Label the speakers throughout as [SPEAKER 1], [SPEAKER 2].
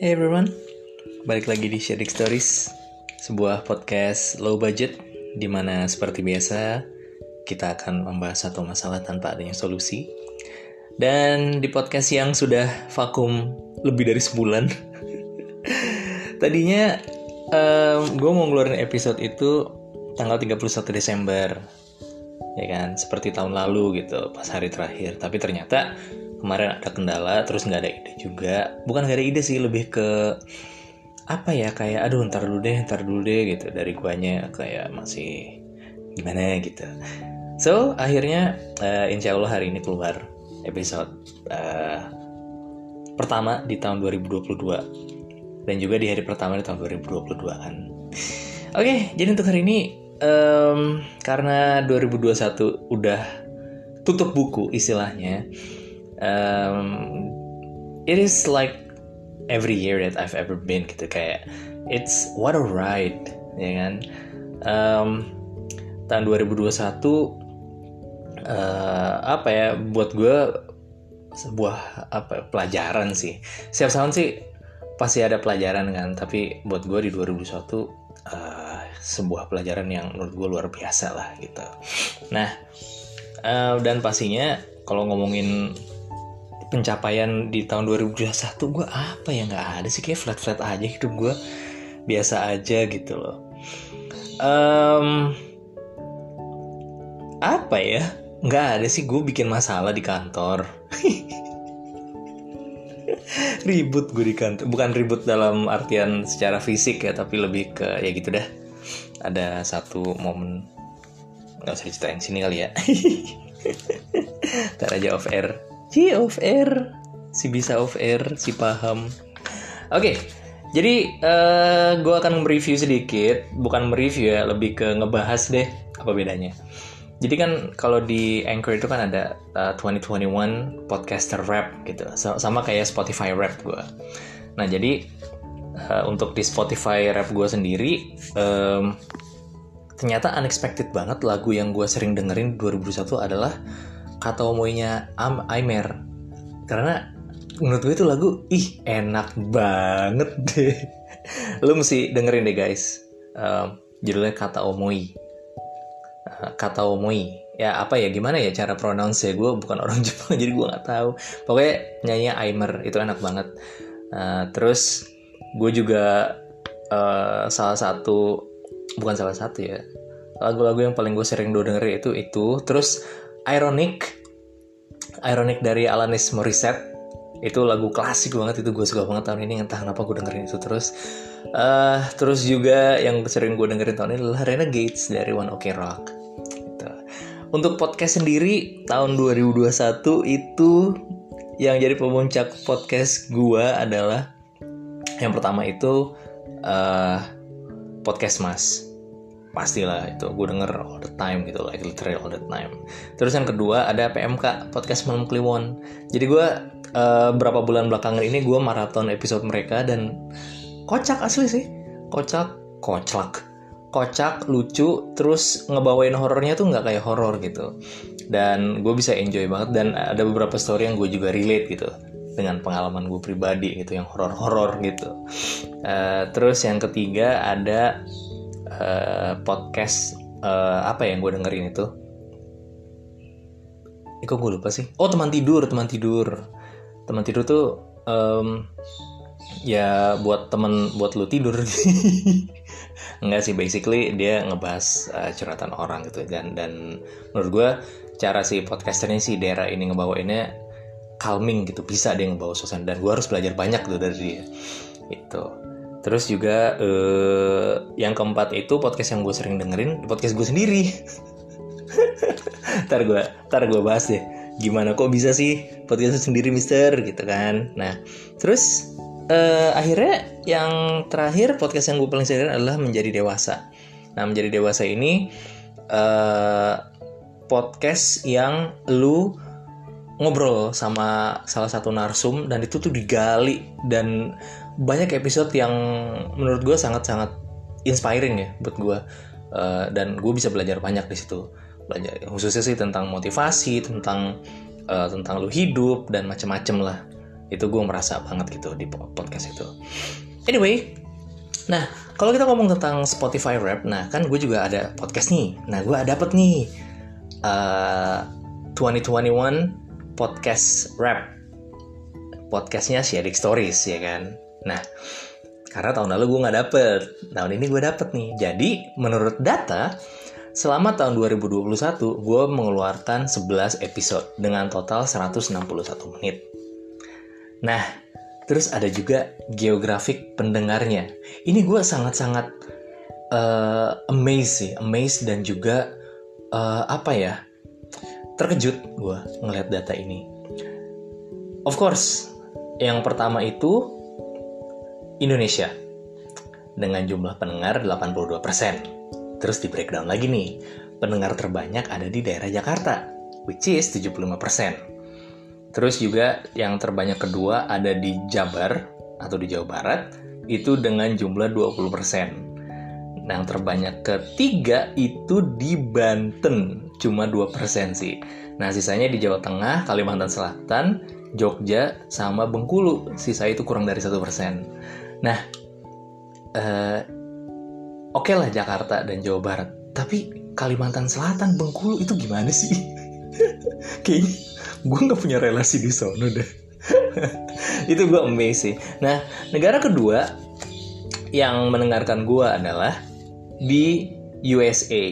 [SPEAKER 1] Hey everyone, balik lagi di Sharing Stories, sebuah podcast low budget di mana seperti biasa kita akan membahas satu masalah tanpa adanya solusi. Dan di podcast yang sudah vakum lebih dari sebulan, tadinya um, gue mau ngeluarin episode itu tanggal 31 Desember, ya kan, seperti tahun lalu gitu, pas hari terakhir. Tapi ternyata kemarin ada kendala terus nggak ada ide juga. Bukan nggak ada ide sih lebih ke apa ya kayak aduh ntar dulu deh ntar dulu deh gitu. Dari guanya kayak masih gimana gitu. So akhirnya uh, insya Allah hari ini keluar episode uh, pertama di tahun 2022 dan juga di hari pertama di tahun 2022 kan. Oke okay, jadi untuk hari ini um, karena 2021 udah tutup buku istilahnya um, it is like every year that I've ever been gitu kayak it's what a ride ya kan? Um, tahun 2021 uh, apa ya buat gue sebuah apa pelajaran sih. Setiap tahun sih pasti ada pelajaran kan tapi buat gue di 2021 uh, sebuah pelajaran yang menurut gue luar biasa lah gitu. Nah uh, dan pastinya kalau ngomongin pencapaian di tahun 2021 gue apa ya nggak ada sih kayak flat flat aja hidup gue biasa aja gitu loh. Um, apa ya nggak ada sih gue bikin masalah di kantor. Ribut gue di kantor. Bukan ribut dalam artian secara fisik ya tapi lebih ke ya gitu dah. Ada satu momen nggak usah diceritain sini kali ya. Ntar aja off air si off air si bisa off air si paham. Oke okay, jadi uh, eh, gue akan mereview sedikit. Bukan mereview ya lebih ke ngebahas deh apa bedanya. Jadi kan kalau di Anchor itu kan ada uh, eh, 2021 podcaster rap gitu. Sama kayak Spotify rap gue nah jadi uh, untuk di Spotify rap gue sendiri um, ternyata unexpected banget lagu yang gue sering dengerin 2001 adalah kata omoynya Am Aimer karena menurut gue itu lagu ih enak banget deh. Lu mesti dengerin deh guys. Uh, judulnya kata omoi. Uh, kata omoi. Ya apa ya gimana ya cara pronounce ya gue bukan orang Jepang jadi gue nggak tahu. Pokoknya nyanyi Aimer itu enak banget. Uh, terus gue juga uh, salah satu bukan salah satu ya lagu-lagu yang paling gue sering do denger itu itu. Terus Ironic. Ironic dari Alanis Morissette. Itu lagu klasik banget itu gue suka banget tahun ini entah kenapa gue dengerin itu terus. Uh, terus juga yang sering gue dengerin tahun ini adalah Renegades dari One Ok Rock. Gitu. untuk podcast sendiri tahun 2021 itu yang jadi pemuncak podcast gue adalah yang pertama itu uh, podcast mas pastilah itu gue denger all the time gitu like literally all the time. Terus yang kedua ada PMK podcast malam kliwon. Jadi gue uh, berapa bulan belakangan ini gue maraton episode mereka dan kocak asli sih. Kocak kocak kocak lucu terus ngebawain horornya tuh nggak kayak horor gitu. Dan gue bisa enjoy banget dan ada beberapa story yang gue juga relate gitu dengan pengalaman gue pribadi gitu yang horor-horor gitu. Uh, terus yang ketiga ada uh, podcast uh, apa yang gue dengerin itu? Eh, kok gue lupa sih? Oh teman tidur, teman tidur, teman tidur tuh um, ya buat temen buat lu tidur. Enggak sih, basically dia ngebahas uh, curhatan orang gitu dan dan menurut gue cara si podcasternya si Dera ini ngebawainnya calming gitu. Bisa dia ngebawa suasana. Dan gue harus belajar banyak tuh dari dia. Itu Terus juga uh, yang keempat itu podcast yang gue sering dengerin podcast gue sendiri. ntar gue, ntar gue bahas deh. Gimana kok bisa sih podcast sendiri Mister gitu kan? Nah, terus uh, akhirnya yang terakhir podcast yang gue paling sering adalah menjadi dewasa. Nah, menjadi dewasa ini uh, podcast yang lu ngobrol sama salah satu narsum dan itu tuh digali dan banyak episode yang menurut gue sangat-sangat inspiring ya buat gue uh, dan gue bisa belajar banyak di situ. Belajar khususnya sih tentang motivasi tentang uh, tentang lu hidup dan macam-macam lah. Itu gue merasa banget gitu di podcast itu. Anyway nah kalau kita ngomong tentang Spotify Rap nah kan gue juga ada podcast nih. Nah gue dapet nih uh, 2021 podcast rap podcastnya Sharing Stories ya kan nah karena tahun lalu gue nggak dapet. Tahun ini gue dapet nih. Jadi menurut data selama tahun 2021 gue mengeluarkan 11 episode dengan total 161 menit. Nah terus ada juga geografik pendengarnya. Ini gue sangat-sangat uh, amazed sih. Amazed dan juga uh, apa ya terkejut gue ngeliat data ini. Of course yang pertama itu Indonesia dengan jumlah pendengar 82%. Terus di breakdown lagi nih, pendengar terbanyak ada di daerah Jakarta, which is 75%. Terus juga yang terbanyak kedua ada di Jabar atau di Jawa Barat, itu dengan jumlah 20%. Nah, yang terbanyak ketiga itu di Banten, cuma 2% sih. Nah, sisanya di Jawa Tengah, Kalimantan Selatan, Jogja, sama Bengkulu. Sisa itu kurang dari 1%. Nah, uh, oke okay lah Jakarta dan Jawa Barat, tapi Kalimantan Selatan, Bengkulu itu gimana sih? Kayaknya gue nggak punya relasi di sana deh. itu gue amazing. Nah, negara kedua yang mendengarkan gue adalah di USA.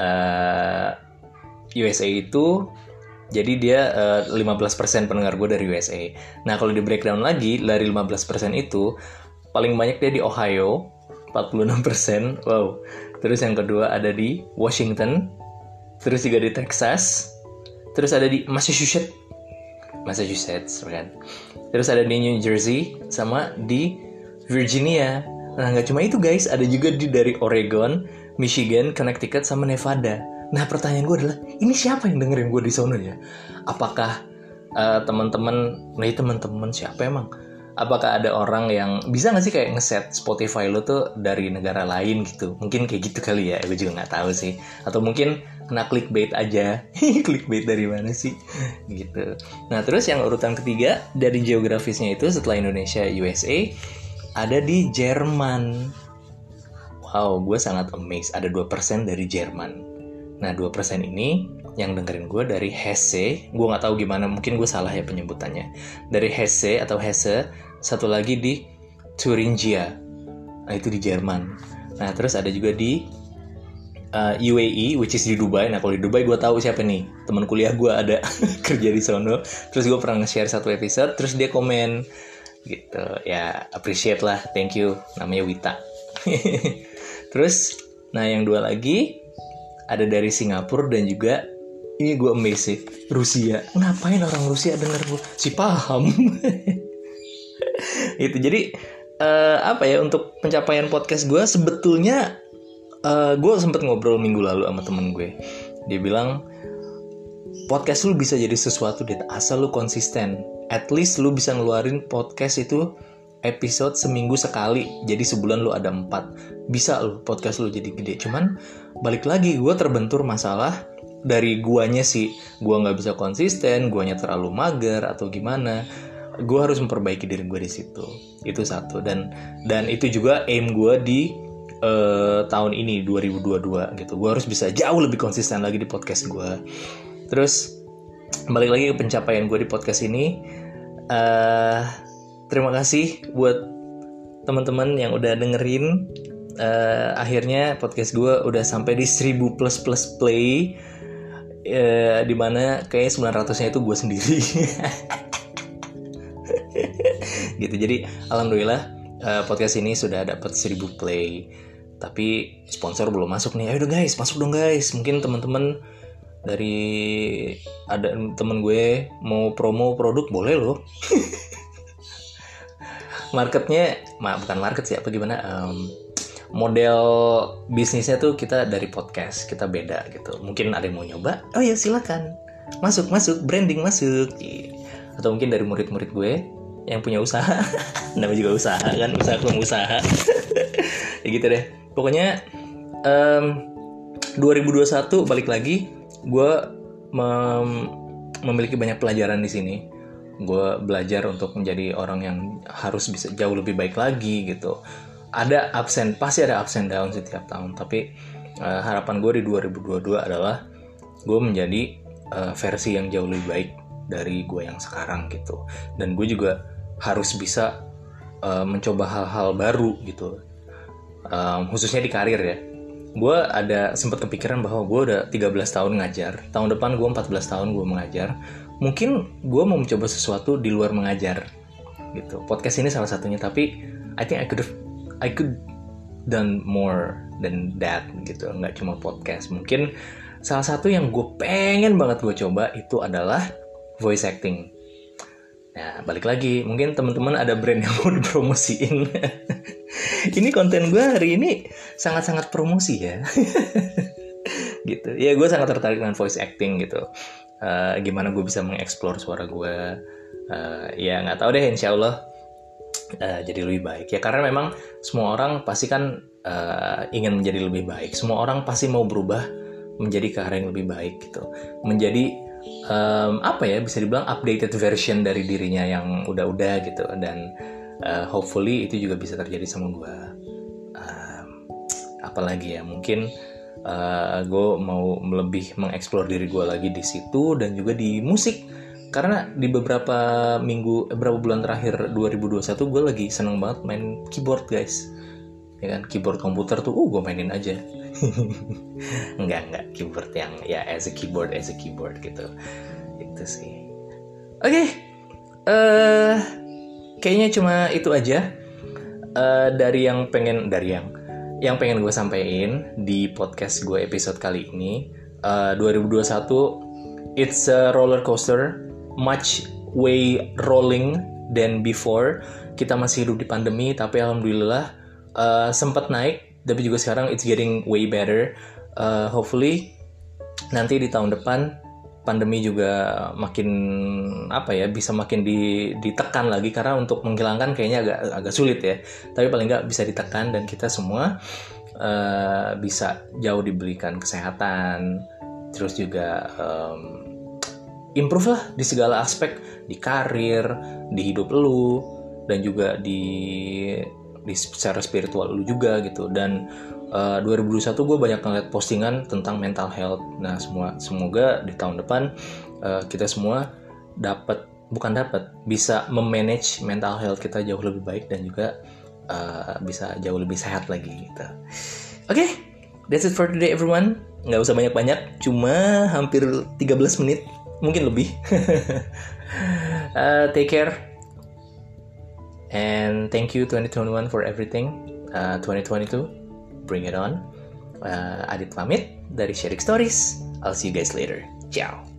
[SPEAKER 1] Uh, eh, USA itu jadi dia uh, eh, 15% pendengar gue dari USA. Nah kalau di breakdown lagi dari 15% itu paling banyak dia di Ohio 46%. Wow. Terus yang kedua ada di Washington. Terus juga di Texas. Terus ada di Massachusetts. Massachusetts kan. Terus ada di New Jersey sama di Virginia. Nah nggak cuma itu guys, ada juga di dari Oregon, Michigan, Connecticut sama Nevada. Nah pertanyaan gue adalah ini siapa yang dengerin gue di sono ya? Apakah uh, teman-teman, nih teman-teman siapa emang? Apakah ada orang yang bisa nggak sih kayak ngeset Spotify lo tuh dari negara lain gitu? Mungkin kayak gitu kali ya, gue juga nggak tahu sih. Atau mungkin kena clickbait aja, clickbait dari mana sih? gitu. Nah terus yang urutan ketiga dari geografisnya itu setelah Indonesia USA ada di Jerman. Wow, gue sangat amazed. Ada 2% dari Jerman Nah, 2% ini yang dengerin gue dari Hesse, gue nggak tahu gimana, mungkin gue salah ya penyebutannya. Dari Hesse atau Hesse, satu lagi di Thuringia, nah itu di Jerman. Nah, terus ada juga di uh, UAE, which is di Dubai. Nah, kalau di Dubai gue tahu siapa nih, teman kuliah gue ada kerja di sono. Terus gue pernah nge-share satu episode, terus dia komen gitu, ya appreciate lah, thank you, namanya Wita. terus, nah yang dua lagi ada dari Singapura dan juga ini gue amazing Rusia. Ngapain orang Rusia denger gue si paham. Itu jadi uh, apa ya untuk pencapaian podcast gue sebetulnya uh, gue sempet ngobrol minggu lalu sama temen gue. Dia bilang podcast lu bisa jadi sesuatu deh asal lu konsisten. At least lu bisa ngeluarin podcast itu episode seminggu sekali. Jadi sebulan lu ada empat bisa lu podcast lu jadi gede. Cuman balik lagi gue terbentur masalah dari guanya sih. Gua nggak bisa konsisten guanya terlalu mager atau gimana. Gue harus memperbaiki diri gue di situ. Itu satu. Dan dan itu juga aim gue di uh, tahun ini 2022 gitu. Gue harus bisa jauh lebih konsisten lagi di podcast gue terus balik lagi ke pencapaian gue di podcast ini. Uh, terima kasih buat teman-teman yang udah dengerin uh, akhirnya podcast gue udah sampai di 1000 plus plus play uh, di mana kayak 900 nya itu gue sendiri. Gitu jadi alhamdulillah uh, podcast ini sudah dapat 1000 play. Tapi sponsor belum masuk nih. Ayo dong guys masuk dong guys. Mungkin teman-teman dari ada temen gue mau promo produk boleh loh. Marketnya ma bukan market sih apa gimana? Um, model bisnisnya tuh kita dari podcast kita beda gitu. Mungkin ada yang mau nyoba oh ya silakan. Masuk masuk branding masuk. Atau mungkin dari murid-murid gue yang punya usaha. Namanya juga usaha kan usaha belum usaha. Ya gitu deh. Pokoknya um, 2021 balik lagi gue mem memiliki banyak pelajaran di sini. Gue belajar untuk menjadi orang yang harus bisa jauh lebih baik lagi gitu ada absen pasti ada absen down setiap tahun. Tapi uh, harapan gue di 2022 adalah gue menjadi uh, versi yang jauh lebih baik dari gue yang sekarang gitu. Dan gue juga harus bisa uh, mencoba hal-hal baru gitu. Um, khususnya di karir ya. Gue ada sempat kepikiran bahwa gue udah 13 tahun ngajar. Tahun depan gue 14 tahun gue mengajar. Mungkin gue mau mencoba sesuatu di luar mengajar gitu. Podcast ini salah satunya tapi I think I could have, I could done more than that gitu nggak cuma podcast mungkin salah satu yang gue pengen banget gue coba itu adalah voice acting Nah, balik lagi, mungkin teman-teman ada brand yang mau dipromosiin. ini konten gue hari ini sangat-sangat promosi ya. gitu. Ya, gue sangat tertarik dengan voice acting gitu. Uh, gimana gue bisa mengeksplor suara gue. Uh, ya, nggak tahu deh, insya Allah uh, jadi lebih baik. Ya, karena memang semua orang pasti kan uh, ingin menjadi lebih baik. Semua orang pasti mau berubah menjadi ke arah yang lebih baik gitu. Menjadi um, apa ya bisa dibilang updated version dari dirinya yang udah-udah gitu dan uh, hopefully itu juga bisa terjadi sama gue um, apalagi ya mungkin uh, gue mau lebih mengeksplor diri gue lagi di situ dan juga di musik karena di beberapa minggu eh, beberapa bulan terakhir 2021 gue lagi seneng banget main keyboard guys. Ya kan? Keyboard komputer tuh uh gue mainin aja. Enggak enggak. Keyboard yang ya as a keyboard as a keyboard gitu. Itu sih. Oke. Okay. uh, eh, kayaknya cuma itu aja. Uh, dari yang pengen dari yang yang pengen gue sampaikan di podcast gue episode kali ini uh, 2021 it's a roller coaster much way rolling than before. Kita masih hidup di pandemi tapi alhamdulillah uh, sempat naik tapi juga sekarang it's getting way better. Uh, hopefully nanti di tahun depan pandemi juga makin apa ya bisa makin di, ditekan lagi. Karena untuk menghilangkan kayaknya agak agak sulit ya. Tapi paling nggak bisa ditekan dan kita semua uh, bisa jauh diberikan kesehatan. Terus juga um, improve lah di segala aspek di karir di hidup lu dan juga di di secara spiritual lu juga gitu. Dan uh, 2021 gue banyak ngeliat postingan tentang mental health. Nah semua semoga di tahun depan uh, kita semua dapat bukan dapat bisa memanage mental health kita jauh lebih baik dan juga uh, bisa jauh lebih sehat lagi gitu. Oke okay, that's it for today everyone. Nggak usah banyak-banyak cuma hampir 13 menit mungkin lebih uh, take care And thank you 2021 for everything. Uh, 2022, bring it on. Uh, Adit pamit dari Sharing Stories. I'll see you guys later. Ciao.